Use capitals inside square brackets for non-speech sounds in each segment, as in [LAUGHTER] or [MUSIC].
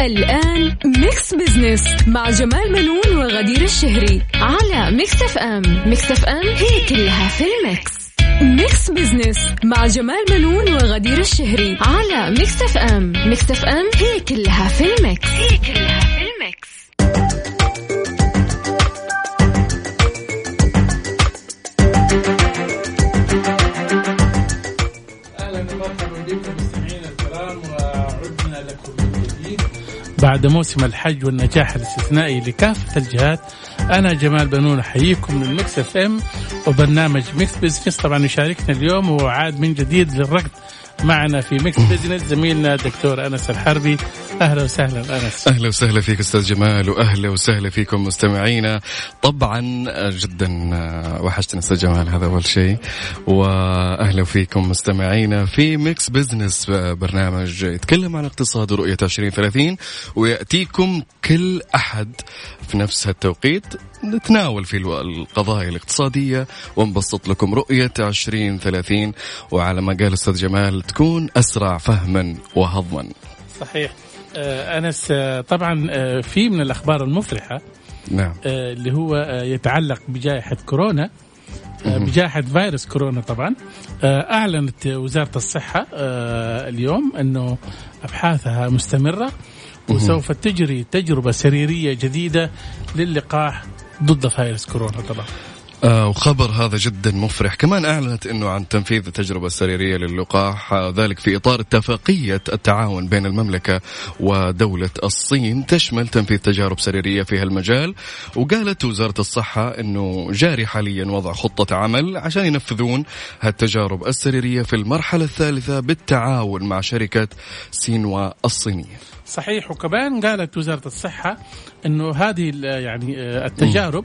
الآن Mix Business مع جمال بنون وغدير الشهري على Mix FM Mix FM هي كلها في ال mix. Mix Business مع جمال بنون وغدير الشهري على Mix FM Mix FM هي كلها في ال mix. هي كلها بعد موسم الحج والنجاح الاستثنائي لكافة الجهات أنا جمال بنون أحييكم من Mix FM وبرنامج Mix Business طبعا يشاركنا اليوم وعاد من جديد للركض. معنا في Mix Business زميلنا دكتور أنس الحربي. أهلا وسهلا أنس. أهلا وسهلا فيك أستاذ جمال وأهلا وسهلا فيكم مستمعينا. طبعا جدا وحشتنا أستاذ جمال هذا أول شيء. وأهلا فيكم مستمعينا في Mix Business برنامج يتكلم عن اقتصاد ورؤية 2030 ويأتيكم كل أحد في نفس التوقيت نتناول في القضايا الاقتصادية. ونبسط لكم رؤية 2030 وعلى ما قال أستاذ جمال تكون أسرع فهما وهضما. صحيح. آه، أنس آه، طبعا آه، في من الأخبار المفرحة نعم. اللي هو يتعلق بجائحة كورونا بجائحة فيروس كورونا طبعا. أعلنت وزارة الصحة اليوم أنه أبحاثها مستمرة. وسوف تجري تجربة سريرية جديدة للقاح ضد فيروس كورونا طبعا. آه وخبر هذا جدا مفرح. كمان أعلنت أنه عن تنفيذ التجربة السريرية للقاح آه ذلك في إطار اتفاقية التعاون بين المملكة ودولة الصين تشمل تنفيذ تجارب سريرية في هالمجال. وقالت وزارة الصحة أنه جاري حاليا وضع خطة عمل عشان ينفذون هالتجارب السريرية في المرحلة الثالثة بالتعاون مع شركة سينوا الصينية. صحيح. وكمان قالت وزارة الصحة إنه هذه يعني آه، التجارب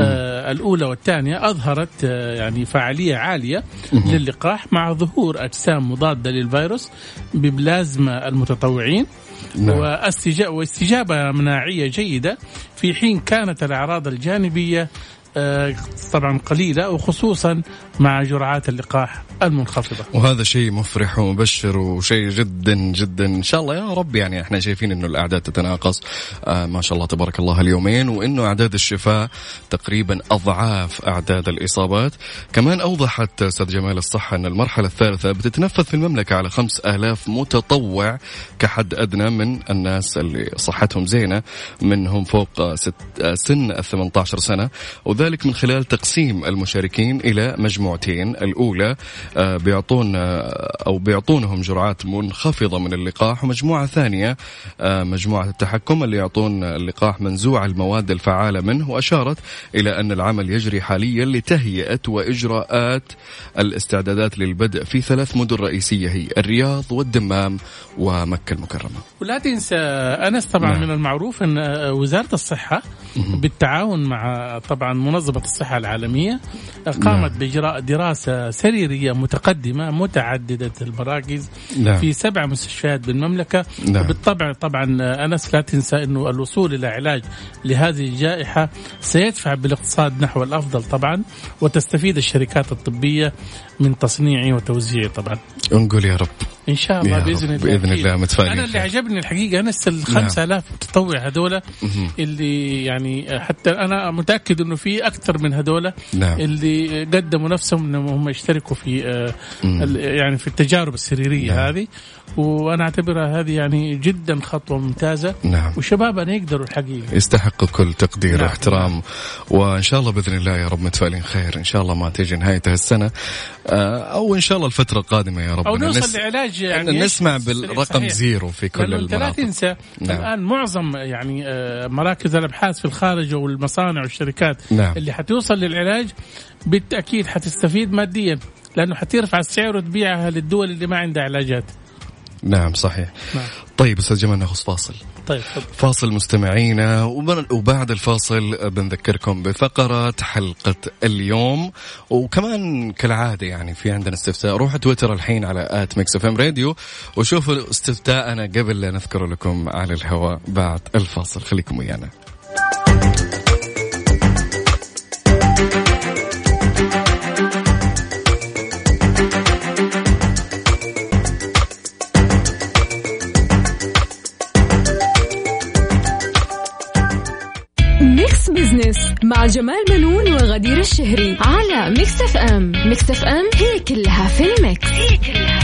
آه، الأولى والثانية أظهرت آه، يعني فعالية عالية للقاح مع ظهور أجسام مضادة للفيروس ببلازما المتطوعين نعم. واستجا- واستجابة مناعية جيدة في حين كانت الأعراض الجانبية آه، طبعا قليلة وخصوصا مع جرعات اللقاح المنخفضة. وهذا شيء مفرح ومبشر وشيء جدا جدا. إن شاء الله يا رب يعني إحنا شايفين إنه الأعداد تتناقص. آه ما شاء الله تبارك الله اليومين وإنه أعداد الشفاء تقريبا أضعاف أعداد الإصابات. كمان أوضحت أستاذ جمال الصحة إن المرحلة الثالثة بتتنفذ في المملكة على خمس آلاف متطوع كحد أدنى من الناس اللي صحتهم زينة منهم فوق ست آه، سن ال 18 سنة. وذلك من خلال تقسيم المشاركين إلى مجموعتين الأولى آه، بيعطون آه، أو بيعطونهم جرعات منخفضة من اللقاح ومجموعة ثانية آه، مجموعة التحكم اللي يعطون اللقاح منزوع المواد الفعالة منه وأشارت إلى أن العمل يجري حاليا لتهيئة وإجراءات الاستعدادات للبدء في ثلاث مدن رئيسية هي الرياض والدمام ومكة المكرمة. ولا تنسى أنس طبعا نعم. من المعروف إن وزارة الصحة بالتعاون مع طبعا منظمة الصحة العالمية قامت نعم. بإجراء دراسة سريرية متقدمة متعددة المراكز نعم. في سبع مستشفيات بالمملكة نعم. وبالطبع طبعا أنس لا تنسى إنه الوصول إلى علاج لهذه الجائحة سيدفع بالاقتصاد نحو الأفضل طبعا وتستفيد الشركات الطبية من تصنيعه وتوزيعه طبعا نقول يا رب إن شاء الله بإذن الله أكيد. الله متفائلين أنا اللي. عجبني الحقيقة نفس ال 5000 متطوع هذول اللي يعني حتى أنا متأكد إنه في أكثر من هذول نعم. اللي قدموا نفسهم إنهم هم يشتركوا في آه، يعني في التجارب السريرية نعم. هذه وأنا أعتبرها هذه يعني جدا خطوة ممتازة نعم. وشبابنا يقدروا الحقيقة يستحقوا كل تقدير نعم. واحترام وإن شاء الله بإذن الله يا رب متفائلين خير إن شاء الله ما تيجي نهاية السنة آه، أو إن شاء الله الفترة القادمة يا رب أو نوصل نس- لعلاج يعني نسمع صحيح. بالرقم زيرو في كل أنت لا المناطق تنسى نعم. الآن معظم يعني آه، مراكز الأبحاث في الخارج والمصانع والشركات نعم. اللي حتوصل للعلاج بالتأكيد حتستفيد ماديا لأنه حترفع السعر وتبيعها للدول اللي ما عندها علاجات. نعم صحيح. نعم. طيب أستاذ جمال ناخذ فاصل. طيب تفضل. فاصل مستمعينا وبعد الفاصل بنذكركم بفقرة حلقة اليوم. وكمان كالعادة يعني في عندنا استفتاء. روحوا تويتر الحين على at Mix FM Radio وشوفوا استفتاءنا قبل لا نذكر لكم على الهواء بعد الفاصل. خليكم ويانا. مع جمال بنون وغدير الشهري على Mix FM. Mix FM هي كلها في ال mix. هي كلها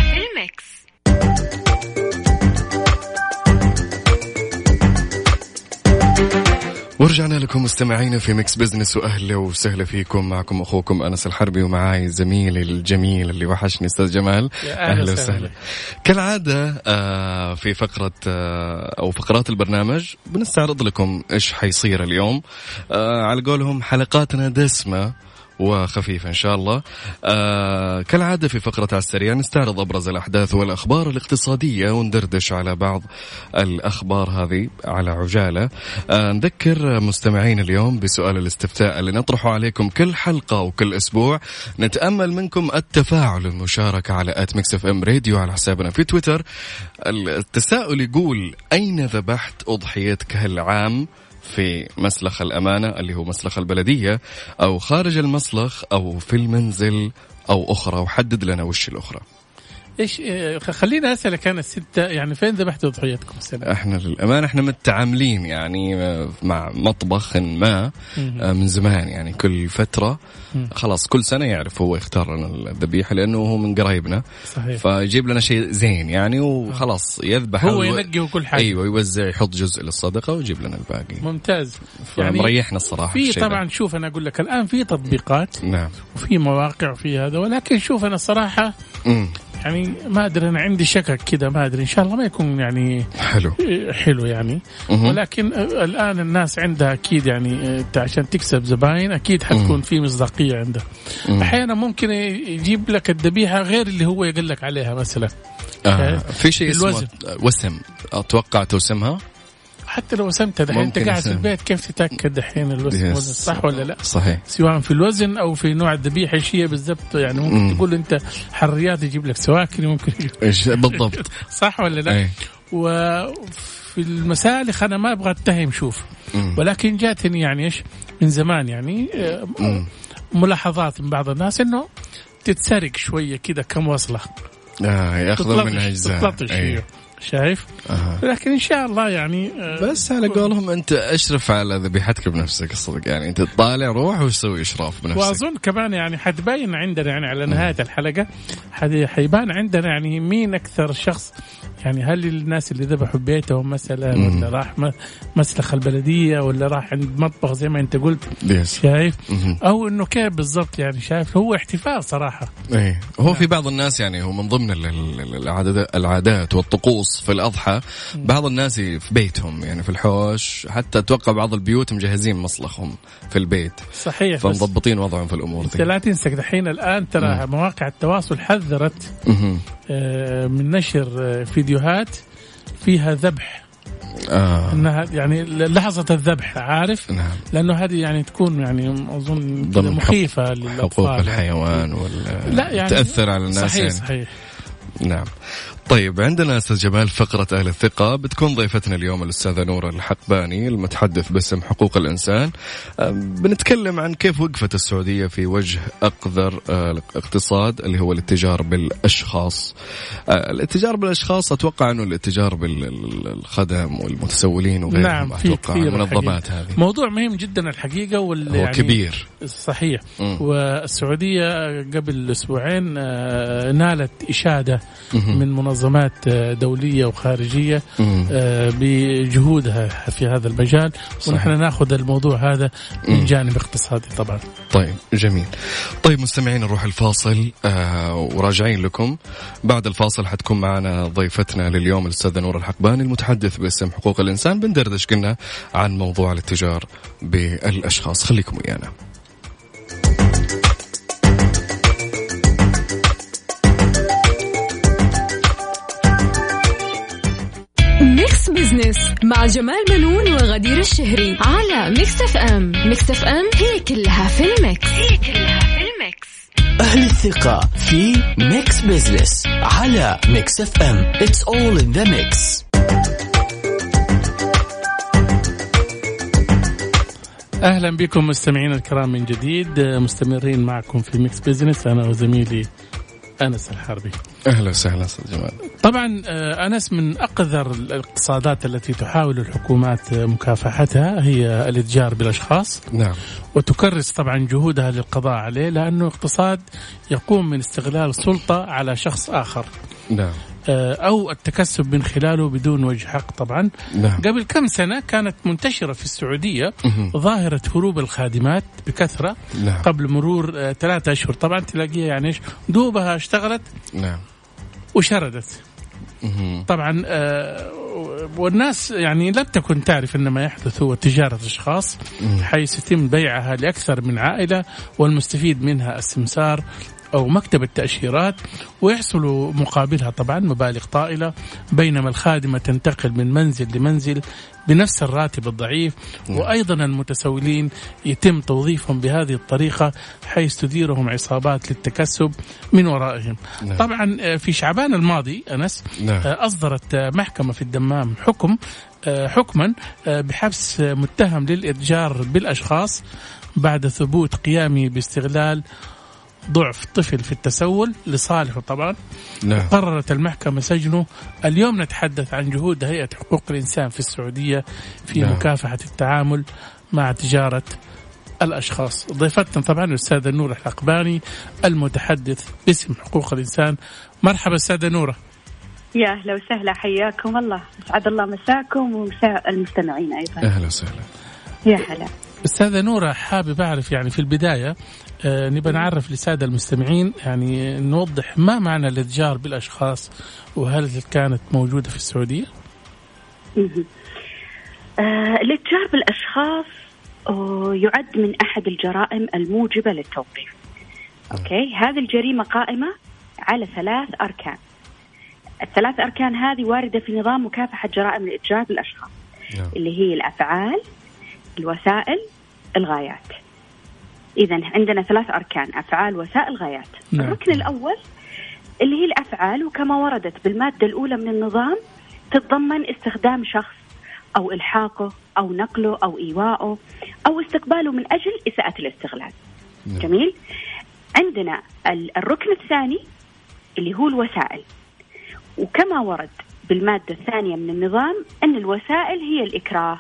ورجعنا لكم مستمعينا في Mix Business وأهلا وسهلا فيكم. معكم أخوكم أنس الحربي ومعاي زميلي الجميل اللي وحشني أستاذ جمال. يا أهلا وسهلا. كالعادة آه، في فقرة آه، أو فقرات البرنامج بنستعرض لكم إيش حيصير اليوم. آه، على قولهم حلقاتنا دسمة. وخفيفة إن شاء الله. آه كالعادة في فقرة على السريع نستعرض أبرز الأحداث والأخبار الاقتصادية وندردش على بعض الأخبار هذه على عجالة. آه نذكر مستمعين اليوم بسؤال الاستفتاء اللي نطرحه عليكم كل حلقة وكل أسبوع. نتأمل منكم التفاعل المشاركة على at Mix FM Radio على حسابنا في تويتر. التساؤل يقول أين ذبحت أضحيتك هالعام؟ في مسلخ الأمانة اللي هو مسلخ البلدية أو خارج المسلخ أو في المنزل أو أخرى وحدد لنا وش الأخرى. إيش إيه، خليني أسألك أنا الستة يعني فين ذبحتوا ضحيتكم السنة؟ إحنا للأمانة إحنا متعاملين يعني مع مطبخ ما آه، من زمان يعني كل فترة. خلاص كل سنة يعرف هو يختار لنا الذبيحة لأنه هو من قرايبنا. صحيح. فيجيب لنا شيء زين يعني وخلاص يذبح هو ينقي وكل حاجة. أيوه يوزع يحط جزء للصدقة ويجيب لنا الباقي. ممتاز. يعني مريحنا الصراحة في. طبعا شوف أنا أقول لك الآن في تطبيقات نعم. وفي مواقع وفي هذا ولكن شوف أنا الصراحة مم. يعني ما أدري أنا عندي شكك كذا ما أدري إن شاء الله ما يكون يعني حلو حلو يعني مهم. ولكن الآن الناس عندها أكيد يعني إنت عشان تكسب زباين أكيد حتكون في مصداقية عنده مم. أحيانا ممكن يجيب لك الذبيحه غير اللي هو يقول لك عليها مثلا آه. في شيء اسمه. وسم أتوقع توسمها حتى لو وسمت دحين أنت قاعد في. البيت كيف تتأكد دحين الوزن صح ولا لا؟ صحيح سواء في الوزن أو في نوع الذبيحة إيش هي بالضبط يعني ممكن مم. تقول أنت حريات يجيب لك سواكن ممكن إيش بالضبط [LAUGHS] صح ولا لا؟ أي. وفي المسالخ أنا ما أبغى أتهم شوف مم. ولكن جاتني يعني إيش من زمان يعني آه، مم. ملاحظات من بعض الناس إنه تتسرق شوية كذا كم وصله آه ياخذوا منها أجزاء تطلطش أي. أيوه. شايف؟ آه. لكن إن شاء الله يعني آه، بس على قولهم أنت أشرف على ذبيحتك بنفسك الصدق يعني. أنت تطالع روح وسوي إشراف بنفسك. وأظن كمان يعني حتبين عندنا يعني على نهاية الحلقة حيبان عندنا يعني مين أكثر شخص يعني هل الناس اللي ذبحوا بيتهم مثلا مم. ولا راح مسلخ البلدية ولا راح عند مطبخ زي ما أنت قلت؟ يس شايف. أو إنه كيف بالضبط يعني شايف؟ هو احتفال صراحة. إيه. هو في بعض الناس يعني هو من ضمن ال- ال- العادات العادات في الأضحى بعض الناس في بيتهم يعني في الحوش حتى أتوقع بعض البيوت مجهزين مصلخهم في البيت. صحيح فمضبطين وضعهم في الأمور أنت دي لا تنسى دحين الآن ترى مواقع التواصل حذرت. آه، من نشر آه، فيديوهات فيها ذبح. آه. إنها يعني لحظة الذبح عارف؟ نعم. لأنه هذه يعني تكون يعني أظن مخيفة حقوق للأطفال. الحيوان ولا لا يعني تأثر على الناس صحيح يعني. صحيح. نعم. طيب عندنا أستاذ جمال فقرة أهل الثقة بتكون ضيفتنا اليوم الأستاذة نورة الحقباني المتحدث باسم حقوق الإنسان بنتكلم عن كيف وقفت السعودية في وجه أقذر آه، الاقتصاد اللي هو الاتجار بالأشخاص آه، الاتجار بالأشخاص أتوقع أنه الاتجار بالخدم والمتسولين وغيرهم نعم في أتوقع المنظمات. هذه موضوع مهم جدا الحقيقة وال هو يعني كبير صحيح مم. والسعودية قبل أسبوعين آه، نالت إشادة. من منظمات دولية وخارجية مم. آه، بجهودها في هذا المجال. ونحن ناخذ الموضوع هذا من. جانب اقتصادي طبعا. طيب جميل. طيب مستمعين نروح الفاصل آه وراجعين لكم. بعد الفاصل حتكون معنا ضيفتنا لليوم الأستاذة نور الحقباني المتحدث باسم حقوق الإنسان بندردش قلنا عن موضوع الاتجار بالأشخاص. خليكم ويانا. مع جمال بنون وغدير الشهري على Mix FM Mix FM هي كلها في ال mix. هي كلها في ال mix. أهل الثقة في Mix Business على Mix FM It's all in the mix. أهلا بكم مستمعينا الكرام من جديد مستمرين معكم في Mix Business أنا وزميلي أنس الحربي. أهلا وسهلا أستاذ جمال. طبعا آه، أنس من أقذر الاقتصادات التي تحاول الحكومات مكافحتها هي الإتجار بالأشخاص. نعم. وتكرس طبعا جهودها للقضاء عليه لأنه اقتصاد يقوم من استغلال سلطة على شخص آخر. نعم. آه، أو التكسب من خلاله بدون وجه حق طبعا نعم. قبل كم سنة كانت منتشرة في السعودية مهم. ظاهرة هروب الخادمات بكثرة نعم. قبل مرور آه، ثلاثة أشهر طبعا تلاقيها يعني إيش دوبها اشتغلت نعم. وشردت. طبعا آه، والناس يعني لم تكن تعرف إن ما يحدث هو تجارة أشخاص حيث يتم بيعها لأكثر من عائلة والمستفيد منها السمسار أو مكتب التأشيرات ويحصل مقابلها طبعا مبالغ طائلة بينما الخادمة تنتقل من منزل لمنزل بنفس الراتب الضعيف وأيضا المتسولين يتم توظيفهم بهذه الطريقة حيث تديرهم عصابات للتكسب من ورائهم. نعم. طبعا آه، في شعبان الماضي أنس نعم. آه، أصدرت آه، محكمة في الدمام حكم حكما بحبس متهم للإتجار بالأشخاص بعد ثبوت قيامه باستغلال ضعف طفل في التسول لصالحه طبعا. نعم. قررت المحكمة سجنه. اليوم نتحدث عن جهود هيئة حقوق الإنسان في السعودية في نعم. مكافحة التعامل مع تجارة الأشخاص. ضيفتنا طبعا الأستاذة نورة العقباني المتحدث باسم حقوق الإنسان. مرحبا أستاذة نورة. يا أهلا وسهلا حياكم الله. اسعد الله مساكم ومساء المستمعين أيضا. أهلا وسهلا. يا هلا. أستاذة نورة حابب أعرف يعني في البداية آه نبى نعرف للسادة المستمعين يعني نوضح ما معنى الإتجار بالأشخاص وهل كانت موجودة في السعودية؟ [LAUGHS] آه الاتجار بالأشخاص آه، يعد من أحد الجرائم الموجبة للتوقيف. أوكي هذه الجريمة قائمة على ثلاث أركان. الثلاث أركان هذه واردة في نظام مكافحة جرائم الاتجار بالأشخاص نعم. اللي هي الأفعال، الوسائل، الغايات. اذا عندنا ثلاث أركان أفعال، وسائل، غايات. نعم. الركن الأول اللي هي الأفعال وكما وردت بالمادة الأولى من النظام تتضمن استخدام شخص أو إلحاقه أو نقله أو ايواءه أو استقباله من أجل إساءة الاستغلال. نعم. جميل؟ عندنا ال- الركن الثاني اللي هو الوسائل. وكما ورد بالمادة الثانية من النظام أن الوسائل هي الإكراه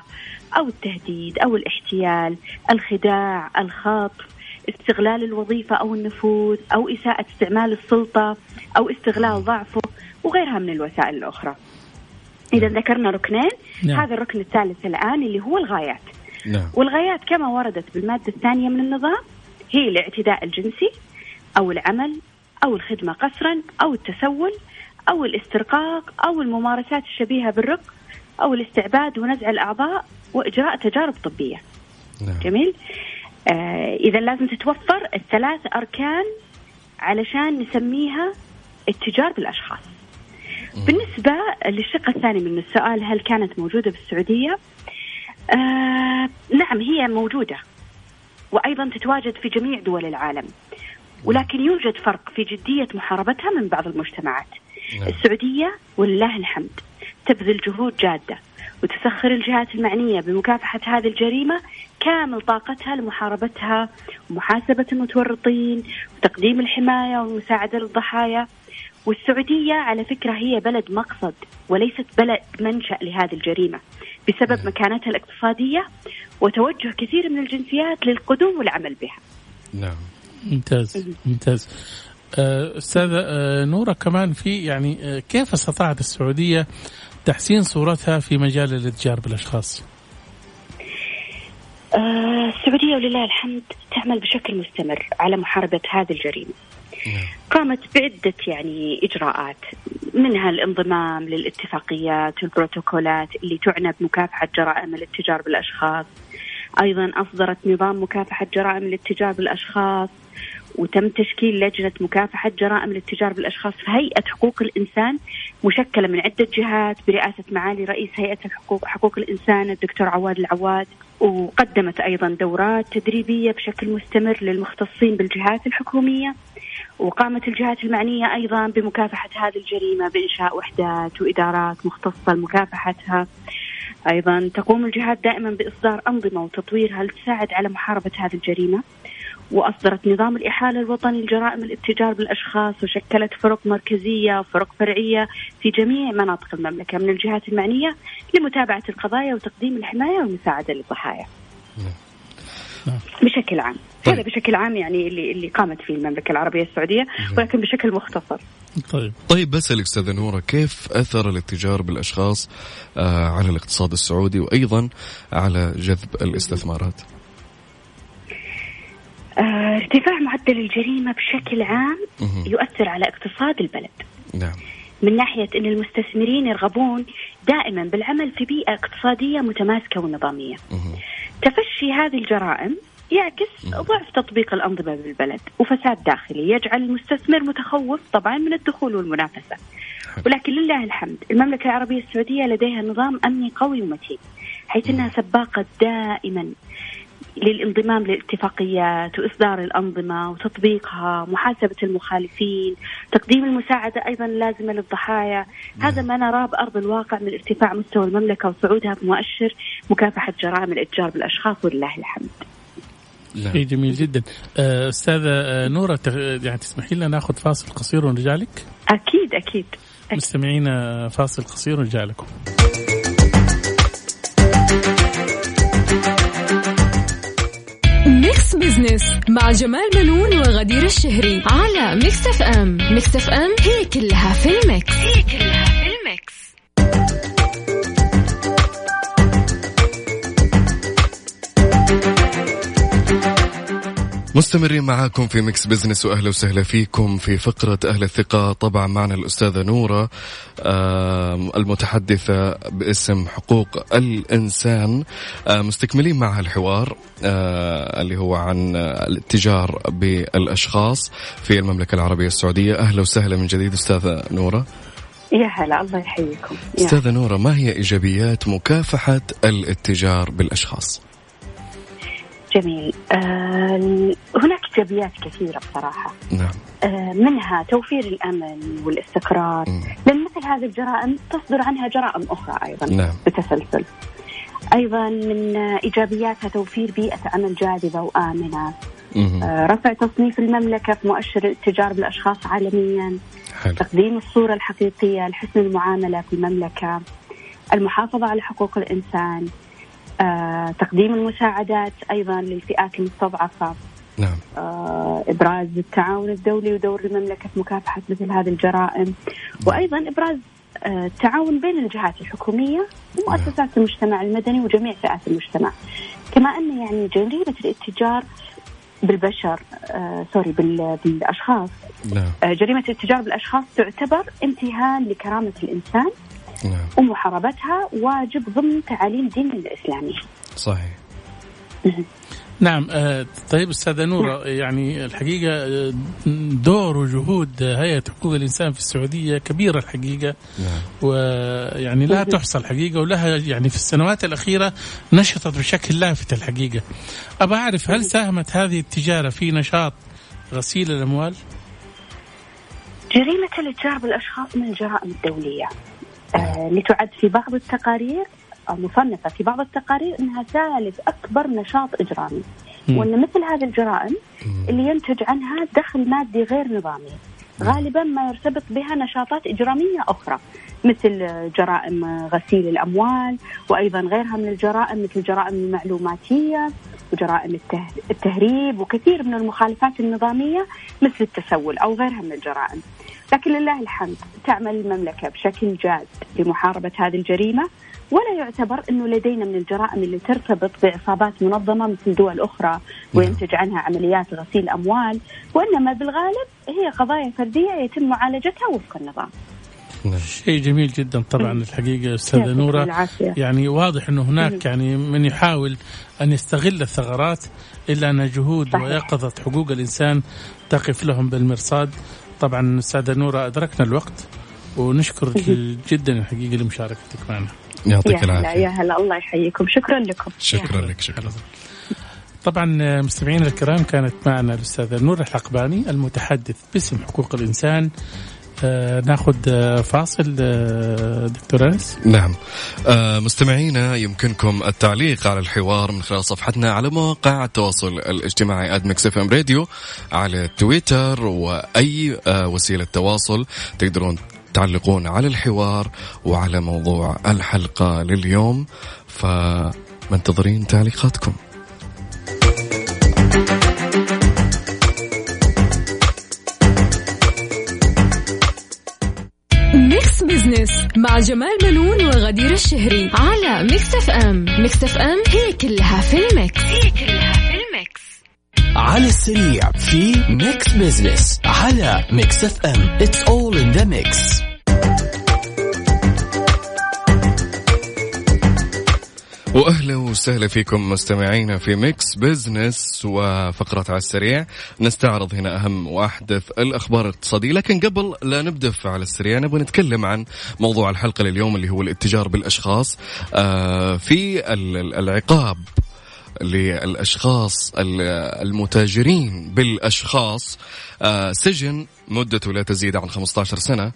أو التهديد أو الاحتيال، الخداع، الخطف، استغلال الوظيفة أو النفوذ أو إساءة استعمال السلطة أو استغلال ضعفه وغيرها من الوسائل الأخرى. إذا ذكرنا ركنين نعم. هذا الركن الثالث الآن اللي هو الغايات. نعم. والغايات كما وردت بالمادة الثانية من النظام هي الاعتداء الجنسي أو العمل أو الخدمة قسرا أو التسول أو الاسترقاق أو الممارسات الشبيهة بالرق أو الاستعباد ونزع الأعضاء وإجراء تجارب طبية. نعم. جميل. آه إذا لازم تتوفر الثلاث أركان علشان نسميها التجار بالأشخاص. بالنسبة للشق الثاني من السؤال هل كانت موجودة بالسعودية؟ آه نعم هي موجودة. وأيضا تتواجد في جميع دول العالم. ولكن يوجد فرق في جدية محاربتها من بعض المجتمعات. نعم. السعودية ولله الحمد تبذل جهود جادة. وتسخر الجهات المعنية بمكافحة هذه الجريمة كامل طاقتها لمحاربتها ومحاسبة المتورطين وتقديم الحماية والمساعدة للضحايا. والسعودية على فكرة هي بلد مقصد وليست بلد منشأ لهذه الجريمة بسبب مكانتها الاقتصادية وتوجه كثير من الجنسيات للقدوم والعمل بها. نعم. ممتاز ممتاز. آه، أستاذة آه، نورة كمان في يعني آه، كيف استطاعت السعودية تحسين صورتها في مجال الاتجار بالأشخاص؟ آه، السعودية ولله الحمد تعمل بشكل مستمر على محاربة هذه الجريمة. قامت بعدة يعني إجراءات منها الانضمام للاتفاقيات والبروتوكولات اللي تعنى بمكافحة جرائم الاتجار بالأشخاص. أيضا أصدرت نظام مكافحة جرائم الاتجار بالأشخاص وتم تشكيل لجنة مكافحة جرائم الاتجار بالأشخاص في هيئة حقوق الإنسان مشكلة من عدة جهات برئاسة معالي رئيس هيئة الحقوق حقوق الإنسان الدكتور عواد العواد وقدمت أيضا دورات تدريبية بشكل مستمر للمختصين بالجهات الحكومية وقامت الجهات المعنية أيضا بمكافحة هذه الجريمة بإنشاء وحدات وإدارات مختصة لمكافحتها. أيضا تقوم الجهات دائما بإصدار أنظمة وتطويرها لتساعد على محاربة هذه الجريمة. وأصدرت نظام الإحالة الوطني لجرائم الاتجار بالأشخاص وشكلت فرق مركزية وفرق فرعية في جميع مناطق المملكة من الجهات المعنية لمتابعة القضايا وتقديم الحماية والمساعدة للضحايا. بشكل عام. طيب. هذا بشكل عام يعني اللي اللي قامت فيه المملكة العربية السعودية ولكن بشكل مختصر. طيب. طيب بسألك أستاذة نورة كيف أثر الاتجار بالأشخاص آه على الاقتصاد السعودي وأيضا على جذب الاستثمارات؟ آه، ارتفاع معدل الجريمة بشكل عام يؤثر على اقتصاد البلد. نعم. من ناحية أن المستثمرين يرغبون دائما بالعمل في بيئة اقتصادية متماسكة ونظامية. تفشي هذه الجرائم يعكس ضعف تطبيق الأنظمة بالبلد وفساد داخلي يجعل المستثمر متخوف طبعا من الدخول والمنافسة. ولكن لله الحمد المملكة العربية السعودية لديها نظام أمني قوي ومتين حيث أنها سباقة دائما للانضمام للاتفاقيات واصدار الأنظمة وتطبيقها، محاسبة المخالفين، تقديم المساعدة أيضا اللازمه للضحايا، هذا ما نراه بأرض الواقع من ارتفاع مستوى المملكة وصعودها بمؤشر مكافحة جرائم الإتجار بالأشخاص ولله الحمد. اي جميل جدا. آه، أستاذة آه، نورة يعني تسمحي لنا ناخذ فاصل قصير ونرجع لك؟ أكيد أكيد, أكيد. مستمعينا فاصل قصير ونرجع لكم. Business مع جمال بنون وغدير الشهري على Mix FM Mix FM هي كلها في ال mix. هي كلها في ال mix. مستمرين معاكم في Mix Business وأهلا وسهلا فيكم في فقرة أهل الثقة. طبعا معنا الأستاذة نورة المتحدثة باسم حقوق الإنسان. مستكملين معها الحوار اللي هو عن الاتجار بالأشخاص في المملكة العربية السعودية. أهلا وسهلا من جديد أستاذة نورة. يا هلا الله يحييكم. أستاذة نورة ما هي إيجابيات مكافحة الاتجار بالأشخاص؟ جميل. آه هناك إيجابيات كثيرة بصراحة. نعم. آه منها توفير الأمن والاستقرار. لأن مثل هذه الجرائم تصدر عنها جرائم أخرى أيضا نعم. بتسلسل. أيضا من إيجابياتها توفير بيئة عمل جاذبة وآمنة. آه رفع تصنيف المملكة في مؤشر الاتجار بالأشخاص عالميا. حلو. تقديم الصورة الحقيقية لحسن المعاملة في المملكة. المحافظة على حقوق الإنسان. تقديم المساعدات أيضا للفئات المستضعفة. نعم. آه، إبراز التعاون الدولي ودور المملكة في مكافحة مثل هذه الجرائم. وأيضا إبراز آه، التعاون بين الجهات الحكومية ومؤسسات نعم. المجتمع المدني وجميع فئات المجتمع. كما أن يعني جريمة الاتجار بالبشر آه سوري بالأشخاص. نعم. آه جريمة الاتجار بالأشخاص تعتبر انتهاك لكرامة الإنسان نعم. ومحاربتها واجب ضمن تعاليم ديننا الإسلامي. صحيح. نعم آه، طيب أستاذة نورة يعني الحقيقة آه، دور وجهود هيئة حقوق الإنسان في السعودية كبيرة الحقيقة. نعم. ويعني لا تحصى الحقيقة ولها يعني في السنوات الأخيرة نشطت بشكل لافت الحقيقة. ابى أعرف هل ساهمت هذه التجارة في نشاط غسيل الأموال؟ جريمة الإتجار بالأشخاص من الجرائم الدولية. لتعد في بعض التقارير مصنفة في بعض التقارير أنها ثالث أكبر نشاط إجرامي. وأن مثل هذه الجرائم اللي ينتج عنها دخل مادي غير نظامي. غالبا ما يرتبط بها نشاطات إجرامية أخرى مثل جرائم غسيل الأموال وأيضا غيرها من الجرائم مثل الجرائم المعلوماتية وجرائم التهريب وكثير من المخالفات النظامية مثل التسول أو غيرها من الجرائم. لكن لله الحمد تعمل المملكة بشكل جاد لمحاربة هذه الجريمة. ولا يعتبر أنه لدينا من الجرائم اللي ترتبط بعصابات منظمة مثل دول أخرى وينتج عنها عمليات غسيل أموال وإنما بالغالب هي قضايا فردية يتم معالجتها وفق النظام نعم. شيء جميل جدا طبعا الحقيقة أستاذة نورة. يعني واضح إنه هناك. يعني من يحاول أن يستغل الثغرات إلا أن جهود. ويقظة حقوق الإنسان تقف لهم بالمرصاد طبعا أستاذة نورة أدركنا الوقت ونشكر جدا الحقيقة لمشاركتك معنا يعطيك العافية. يا هلا الله يحييكم. شكرا لكم. شكرا لك شكرا طبعا مستمعينا الكرام كانت معنا الأستاذة نور الحقباني المتحدث باسم حقوق الإنسان. آه ناخذ آه فاصل آه دكتور أنس. نعم. آه مستمعينا يمكنكم التعليق على الحوار من خلال صفحتنا على مواقع التواصل الاجتماعي at Mix FM Radio على تويتر وأي آه وسيلة تواصل تقدرون تعلقون على الحوار وعلى موضوع الحلقة لليوم فمنتظرين تعليقاتكم. Mix Business مع جمال منون وغدير الشهري على Mix FM Mix FM هي كلها في ال mix. هي كلها في على السريع في Mix Business على Mix FM it's all in the mix وأهلا وسهلا فيكم مستمعينا في Mix Business وفقرة على السريع. نستعرض هنا أهم وأحدث الأخبار الاقتصادية. لكن قبل لا نبدأ على السريع نبغى نتكلم عن موضوع الحلقة لليوم اللي هو الاتجار بالأشخاص. آه في ال- ال- العقاب للأشخاص ال- المتاجرين بالأشخاص آه سجن مدته لا تزيد عن 15 سنة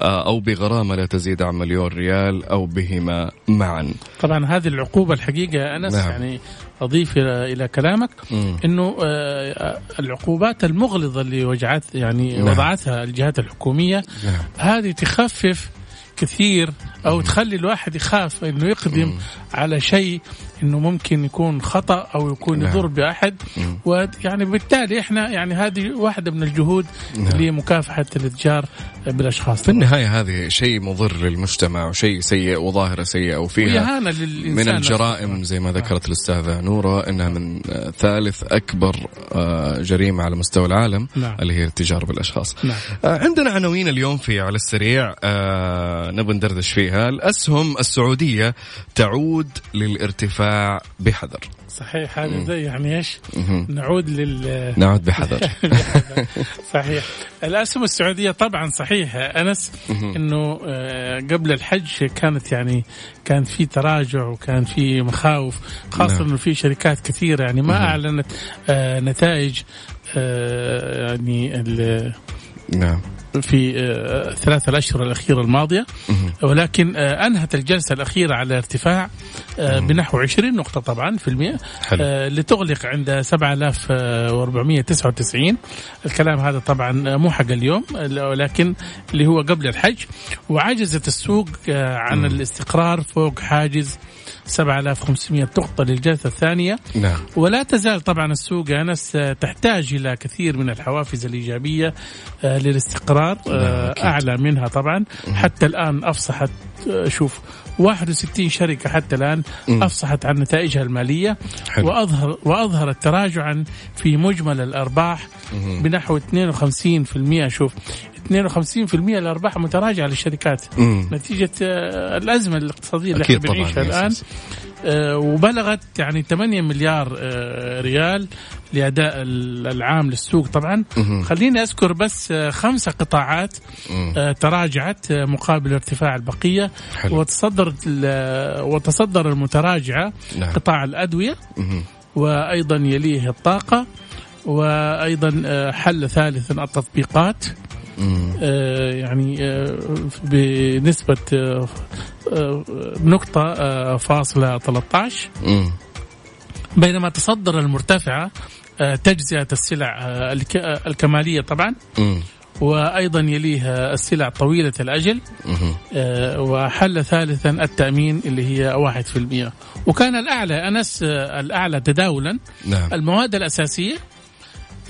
آه، أو بغرامة لا تزيد عن مليون ريال أو بهما معا طبعا هذه العقوبة الحقيقة أنس نعم. يعني أضيف إلى كلامك مم. أنه آه، العقوبات المغلظة اللي وجعت يعني نعم. وضعتها الجهات الحكومية نعم. هذه تخفف كثير أو تخلي الواحد يخاف إنه يقدم على شيء إنه ممكن يكون خطأ أو يكون نعم. يضر بأحد. ويعني بالتالي إحنا يعني هذه واحدة من الجهود نعم. لمكافحه الإتجار بالأشخاص في النهاية هذه شيء مضر للمجتمع وشيء سيء وظاهرة سيئة وفيها من. الجرائم زي ما ذكرت الأستاذة نورة أنها من ثالث أكبر آه، جريمة على مستوى العالم نعم. اللي هي التجارة بالأشخاص نعم. آه، عندنا عناوين اليوم في على السريع آه، نبغى ندردش فيها الأسهم السعودية تعود للارتفاع بحذر. صحيح هذا زي يعني إيش؟ نعود لل نعود بحذر. [LAUGHS] صحيح. الأسهم السعودية طبعا صحيح أنس إنه آه، قبل الحج كانت يعني كان في تراجع وكان في مخاوف خاصة نعم. إنه في شركات كثيرة يعني ما. أعلنت آه، نتائج آه، يعني ال- نعم. في آه، الثلاث الأشهر الأخيرة الماضية. مهم. ولكن آه، أنهت الجلسة الأخيرة على ارتفاع آه، بنحو 20 نقطة طبعا في. آه، لتغلق عند 7499 الكلام هذا طبعا مو حق اليوم ولكن اللي هو قبل الحج. وعجزت السوق آه، عن الاستقرار فوق حاجز 7500 نقطة للجلسة الثانية. نعم. ولا تزال طبعا السوق أنس آه، تحتاج إلى كثير من الحوافز الإيجابية آه، للاستقرار آه، أكيد. أعلى منها طبعا. حتى الآن أفصحت آه، شوف 61 شركة حتى الآن مم. أفصحت عن نتائجها المالية حلو. واظهر وأظهرت تراجعا في مجمل الأرباح مهم. بنحو 52% شوف 52% الأرباح متراجعة للشركات مم. نتيجة آه، الأزمة الاقتصادية اللي إحنا بنعيشها الآن وبلغت يعني 8 مليار آه، ريال لأداء ال- العام للسوق طبعا. خليني أذكر بس آه، خمسة قطاعات. آه، تراجعت آه، مقابل ارتفاع البقية حلو. وتصدرت ال- وتصدر المتراجعة نعم. قطاع الأدوية. وأيضا يليه الطاقة وأيضا آه، حل ثالثا التطبيقات. آه، يعني آه، بنسبة آه، نقطة آه، فاصلة 13 مم. بينما تصدر المرتفعة آه، تجزئة السلع الك- الكمالية طبعا. وأيضا يليها السلع طويلة الأجل. آه، وحل ثالثا التأمين اللي هي 1% وكان الأعلى أنس الأعلى تداولا. نعم. المواد الأساسية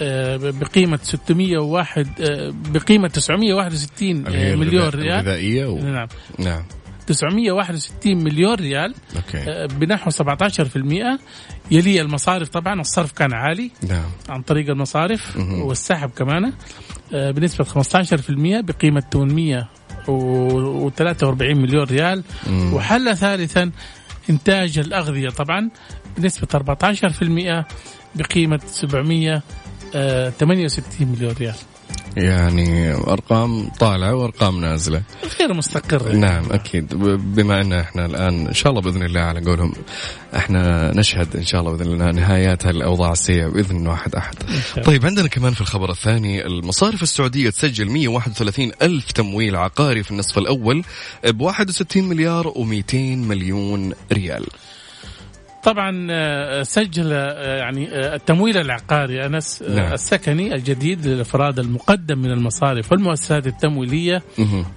آه، بقيمة 601 آه، بقيمة 961 اللي هي مليون ريال. الغذائية و... نعم. نعم. 961 مليون ريال okay. آه، بنحو 17% يلي المصارف طبعا الصرف كان عالي. نعم. عن طريق المصارف مهم. والسحب كمان. آه، بنسبة 15% بقيمة و43 مليون ريال. مم. وحل ثالثا إنتاج الأغذية طبعا بنسبة 14% بقيمة 768 مليون ريال. يعني أرقام طالعة وأرقام نازلة. غير مستقرة. نعم أكيد. بما أن إحنا الآن إن شاء الله بإذن الله على قولهم إحنا نشهد إن شاء الله بإذن الله نهايات هالأوضاع السيئة بإذن واحد أحد. طيب عندنا كمان في الخبر الثاني المصارف السعودية تسجل 131 ألف تمويل عقاري في النصف الأول ب 61 مليار و200 مليون ريال. طبعا آه، سجل آه، يعني آه، التمويل العقاري أنس آه، نعم. السكني الجديد للأفراد المقدم من المصارف والمؤسسات التمويلية.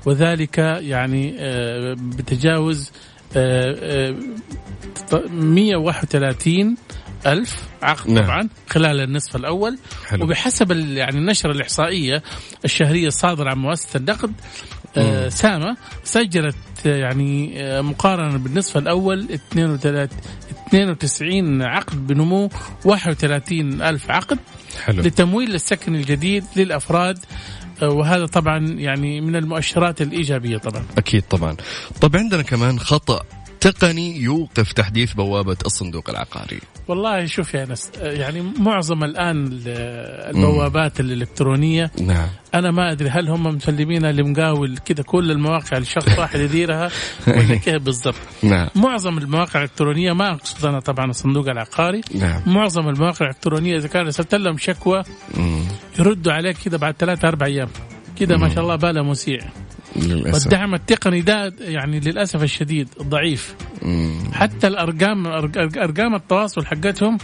وذلك يعني آه، بتجاوز آه، آه، ط- 131 ألف عقد نعم. طبعا خلال النصف الأول حلو. وبحسب يعني النشرة الإحصائية الشهرية الصادرة عن مؤسسة النقد آه، مم. سامة سجلت آه، يعني آه، مقارنة بالنصف الأول 32 92 عقد بنمو 31 ألف عقد حلو. لتمويل السكن الجديد للأفراد وهذا طبعا يعني من المؤشرات الإيجابية طبعا أكيد طبعا. طب عندنا كمان خطأ تقني يوقف تحديث بوابة الصندوق العقاري. والله شوف يا آه، يعني معظم الآن ال- البوابات الإلكترونية نعم. أنا ما أدري هل هم مسلمينها لمقاول كذا كل المواقع لشخص [LAUGHS] واحد يديرها ولا كيف بالضبط نعم. معظم المواقع الإلكترونية ما أقصد أنا طبعا الصندوق العقاري نعم. معظم المواقع الإلكترونية إذا كان ارسلت لهم شكوى مم. يردوا عليك كذا بعد ثلاثة أربع أيام كذا ما شاء الله باله مسيع للأسف. والدعم التقني ده يعني للأسف الشديد ضعيف مم. حتى الارقام أرقام التواصل حقتهم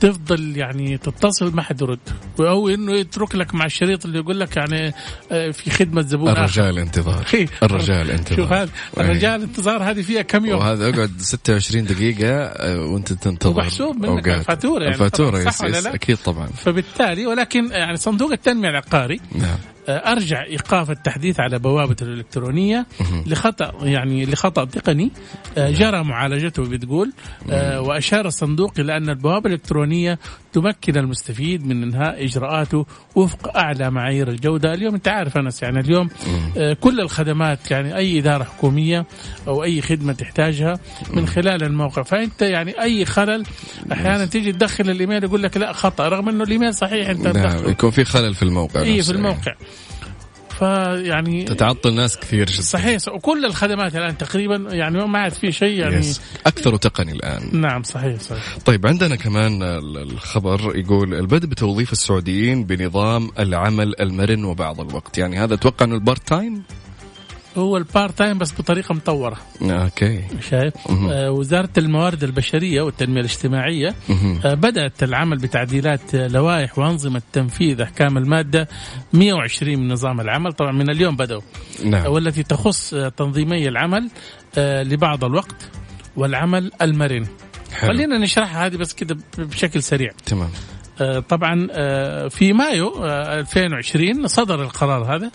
تفضل يعني تتصل ما حد يرد أو إنه يترك لك مع الشريط اللي يقول لك يعني آه، في خدمة زبون آخر. الرجال انتظار إيه. الرجال [LAUGHS] انتظار شوف هذا أي. الرجال انتظار هذه فيها كم يوم وهذا اقعد 26 دقيقة آه، وأنت تنتظر ومحسوب منك أوقات. الفاتورة يعني الفاتورة طبعاً، يس يس لا؟ أكيد طبعا فبالتالي ولكن يعني صندوق التنمية العقاري نعم أرجع إيقاف التحديث على بوابة الإلكترونية لخطأ يعني لخطأ تقني. آه، جرى معالجته بتقول آه، وأشار الصندوق إلى أن البوابة الإلكترونية تمكن المستفيد من إنهاء إجراءاته وفق أعلى معايير الجودة، اليوم أنت عارف أنس يعني اليوم آه، كل الخدمات يعني أي إدارة حكومية أو أي خدمة تحتاجها من خلال الموقع، فأنت يعني أي خلل أحيانا تيجي تدخل الإيميل يقول لك لا خطأ رغم إنه الإيميل صحيح أنت نعم مدخله. يكون في خلل في الموقع اي. في الموقع. فيعني تتعطل ناس كثير جدا. صحيح وكل الخدمات الآن تقريبا يعني ما عاد في شيء يعني yes. أكثر تقني الآن. نعم صحيح صحيح. طيب عندنا كمان ال- الخبر يقول البدء بتوظيف السعوديين بنظام العمل المرن وبعض الوقت. يعني هذا أتوقع إنه ال part time؟ هو ال part time بس بطريقة مطورة. أوكي. شايف. آه وزارة الموارد البشرية والتنمية الاجتماعية. آه بدأت العمل بتعديلات آه، لوائح وأنظمة تنفيذ أحكام المادة 120 من نظام العمل. طبعا من اليوم بدأوا. نعم. والتي تخص آه، تنظيمي العمل آه لبعض الوقت والعمل المرن. حلو. خلينا نشرحها هذه بس كده بشكل سريع. تمام. آه، طبعا آه، في مايو آه، 2020 صدر القرار هذا.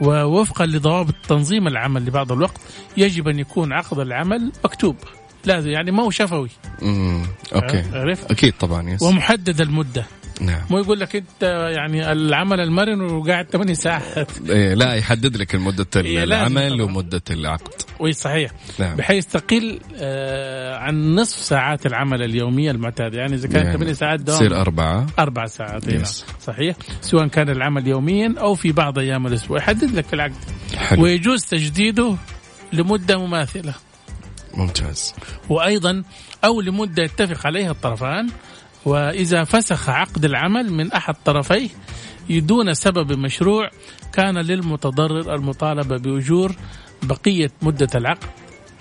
ووفقا لضوابط تنظيم العمل لبعض الوقت يجب أن يكون عقد العمل مكتوب. لازم يعني ما هو شفوي. okay. عرفت؟ أكيد طبعا yes. ومحدد المدة. نعم. مو يقول لك انت يعني العمل المرن وقاعد 8 ساعات. [LAUGHS] إيه لا يحدد لك مدة إيه، العمل. ومدة العقد. وي صحيح. نعم. بحيث تقل آه، عن نصف ساعات العمل اليومية المعتاده يعني إذا كان يعني 8 ساعات دوام تصير أربعة. أربع ساعات هنا Yes. صحيح. سواء كان العمل يوميا أو في بعض أيام الأسبوع. يحدد لك العقد. حلو. ويجوز تجديده لمدة مماثلة. ممتاز. وأيضا أو لمدة يتفق عليها الطرفان وإذا فسخ عقد العمل من أحد طرفيه دون سبب مشروع كان للمتضرر المطالبة بأجور بقية مدة العقد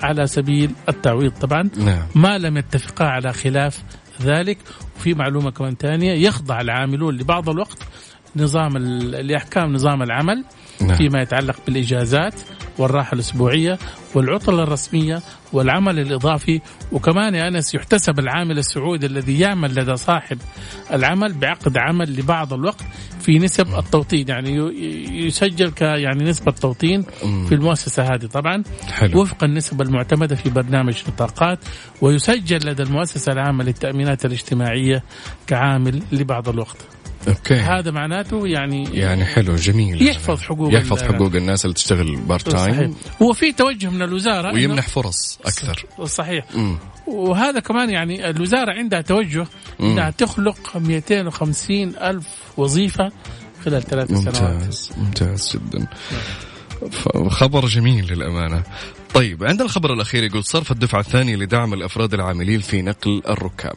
على سبيل التعويض. طبعا نعم. ما لم يتفقا على خلاف ذلك. وفي معلومة كمان ثانية يخضع العاملون لبعض الوقت نظام لأحكام نظام العمل نعم. فيما يتعلق بالإجازات. والراحة الأسبوعية والعطلة الرسمية والعمل الإضافي. وكمان يا أنس يحتسب العامل السعودي الذي يعمل لدى صاحب العمل بعقد عمل لبعض الوقت في نسب التوطين. يعني يسجل ك يعني نسبة توطين. في المؤسسة هذه طبعا. حلو. وفق النسب المعتمدة في برنامج نطاقات. ويسجل لدى المؤسسة العامة للتأمينات الاجتماعية كعامل لبعض الوقت. okay. هذا معناته يعني يعني حلو جميل. يحفظ حقوق يحفظ حقوق الناس اللي تشتغل part time هو في توجه من الوزارة ويمنح فرص أكثر. صحيح. مم. وهذا كمان يعني الوزارة عندها توجه أنها تخلق 250 ألف وظيفة خلال ثلاث سنوات. ممتاز ممتاز جدا. خبر جميل للأمانة. طيب عندنا الخبر الأخير يقول صرف الدفعة الثانية لدعم الأفراد العاملين في نقل الركاب.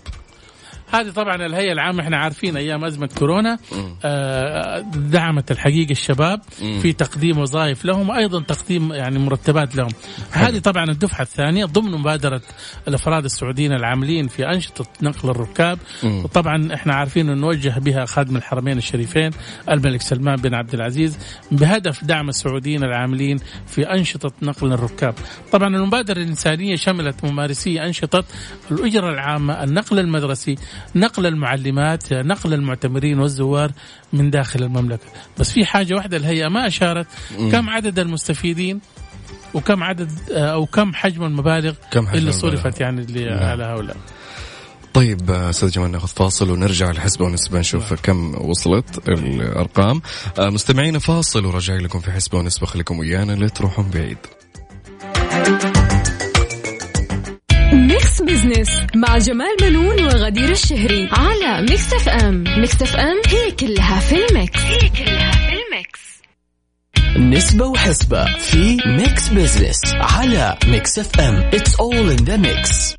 هذه طبعا الهيئة العامة إحنا عارفين أيام أزمة كورونا آه، دعمت الحقيقة الشباب في تقديم وظائف لهم وأيضا تقديم يعني مرتبات لهم. هذه طبعا الدفعة الثانية ضمن مبادرة الأفراد السعوديين العاملين في أنشطة نقل الركاب. وطبعا إحنا عارفين أنه نوجه بها خادم الحرمين الشريفين الملك سلمان بن عبد العزيز بهدف دعم السعوديين العاملين في أنشطة نقل الركاب. طبعا المبادرة الإنسانية شملت ممارسي أنشطة الأجرة العامة النقل المدرسي نقل المعلمات نقل المعتمرين والزوار من داخل المملكة. بس في حاجة واحدة الهيئة ما أشارت كم عدد المستفيدين وكم عدد أو كم حجم المبالغ كم حجم اللي؟ صرفت يعني اللي نعم. على هؤلاء. طيب آه، أستاذ جمال ناخذ فاصل ونرجع لحسبة ونسبة نشوف كم وصلت الأرقام. آه، مستمعينا فاصل وراجعين لكم في حسبة ونسبة خليكم ويانا لا تروحون بعيد. Mix Business مع جمال منون وغدير الشهري على Mix FM. Mix FM هي كلها في ال mix. هي كلها في ال mix. نسبة وحسبة في Mix Business على Mix FM. it's all in the mix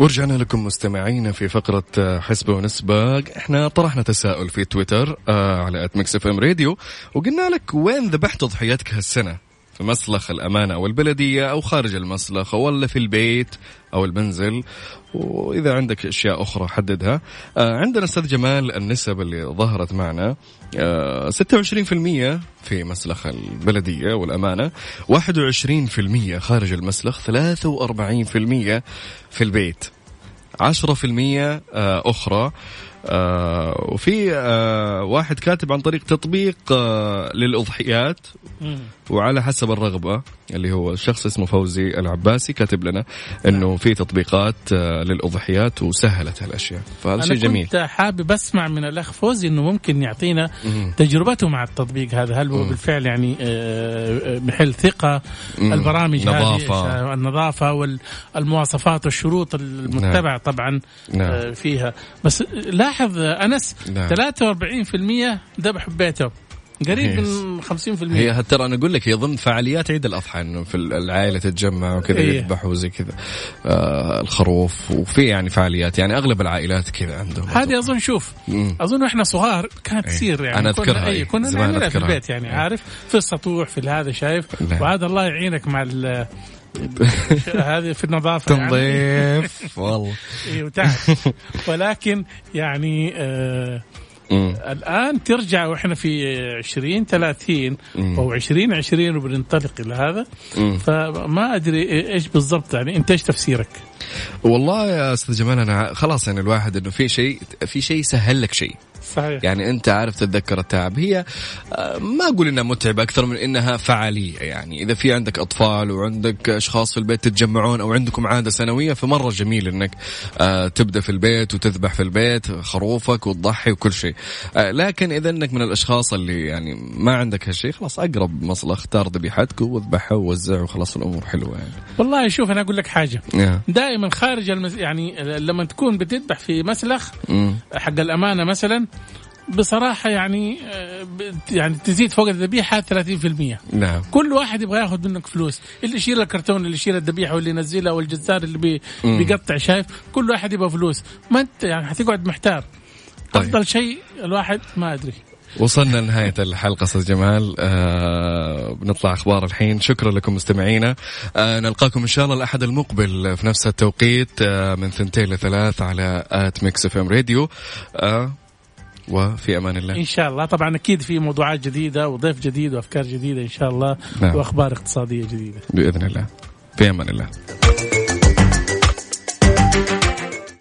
ورجعنا لكم مستمعين في فقرة حسبة ونسبة. إحنا طرحنا تساؤل في تويتر آه على at Mix FM Radio وقلنا لك وين ذبحت ضحيتك هالسنة؟ في مسلخ الأمانة أو البلدية أو خارج المسلخ ولا في البيت أو المنزل. وإذا عندك أشياء أخرى حددها. آه عندنا أستاذ جمال النسب اللي ظهرت معنا. آه 26% في مسلخ البلدية والأمانة 21% خارج المسلخ 43% في البيت. 10% آه، أخرى. آه، وفي آه، واحد كاتب عن طريق تطبيق آه، للأضحيات. وعلى حسب الرغبة اللي هو الشخص اسمه فوزي العباسي كاتب لنا إنه في تطبيقات آه، للأضحيات وسهلت هالأشياء. فهذا شيء أنا جميل. كنت حابب أسمع من الأخ فوزي أنه ممكن يعطينا تجربته مع التطبيق هذا. هل هو بالفعل يعني آه، محل ثقة؟ مم. البرامج نظافة. هذه النظافة والمواصفات والشروط المتبعة طبعا نعم. آه، فيها. بس لاحظ أنس نعم. 43% ذبح ببيته قريب. من 50% هي ترى أنا أقول لك هي ضمن فعاليات عيد الأضحى إنه في العائلة تتجمع وكذا إيه. يذبحوا زي كذا آه الخروف وفي يعني فعاليات يعني أغلب العائلات كذا عندهم هذه أظن شوف مم. أظن إحنا صغار كانت إيه. تصير يعني أنا كنا- أذكرها، أي إيه. كنا زمان نعملها في. البيت يعني إيه. عارف في السطوح في هذا شايف نعم. وعاد الله يعينك مع هذه في النظافة يعني. تنظيف والله إيه ولكن يعني آه. الآن ترجع وإحنا في 20 30 مم. أو 20 20 وبننطلق إلى هذا. فما أدري إيش بالضبط يعني انت إيش تفسيرك؟ والله يا أستاذ جمال أنا خلاص يعني الواحد إنه في شيء في شيء سهل لك شيء. صحيح. يعني أنت عارف تتذكر التعب. هي آه، ما أقول إنها متعبة أكثر من إنها فعالية يعني. إذا في عندك أطفال وعندك أشخاص في البيت تتجمعون أو عندكم عادة سنوية فمرة جميل إنك آه، تبدأ في البيت وتذبح في البيت خروفك وتضحي وكل شيء. آه، لكن إذا إنك من الأشخاص اللي يعني ما عندك هالشيء خلاص أقرب مصلخ اختار ذبيحتك وأذبحها ووزع وخلاص الأمور حلوة يعني. والله شوف أنا أقول لك حاجة. نعم. دائما خارج المس... يعني لما تكون بتذبح في مسلخ. حق الأمانة مثلا بصراحة يعني آه، يعني تزيد فوق الذبيحة 30% نعم كل واحد يبغى ياخذ منك فلوس اللي يشيل الكرتون اللي يشيل الذبيحة واللي ينزلها والجزار اللي بي. بيقطع شايف كل واحد يبغى فلوس ما أنت يعني حتقعد محتار طيب. أفضل شيء الواحد ما أدري وصلنا لنهاية الحلقة أستاذ جمال. آه بنطلع أخبار الحين. شكرا لكم مستمعينا. آه نلقاكم إن شاء الله الأحد المقبل في نفس التوقيت آه من ثنتين لثلاث على at Mix FM Radio. آه وفي أمان الله. إن شاء الله. طبعا أكيد في موضوعات جديدة وضيف جديد وأفكار جديدة إن شاء الله نعم. وأخبار اقتصادية جديدة. بإذن الله. في أمان الله.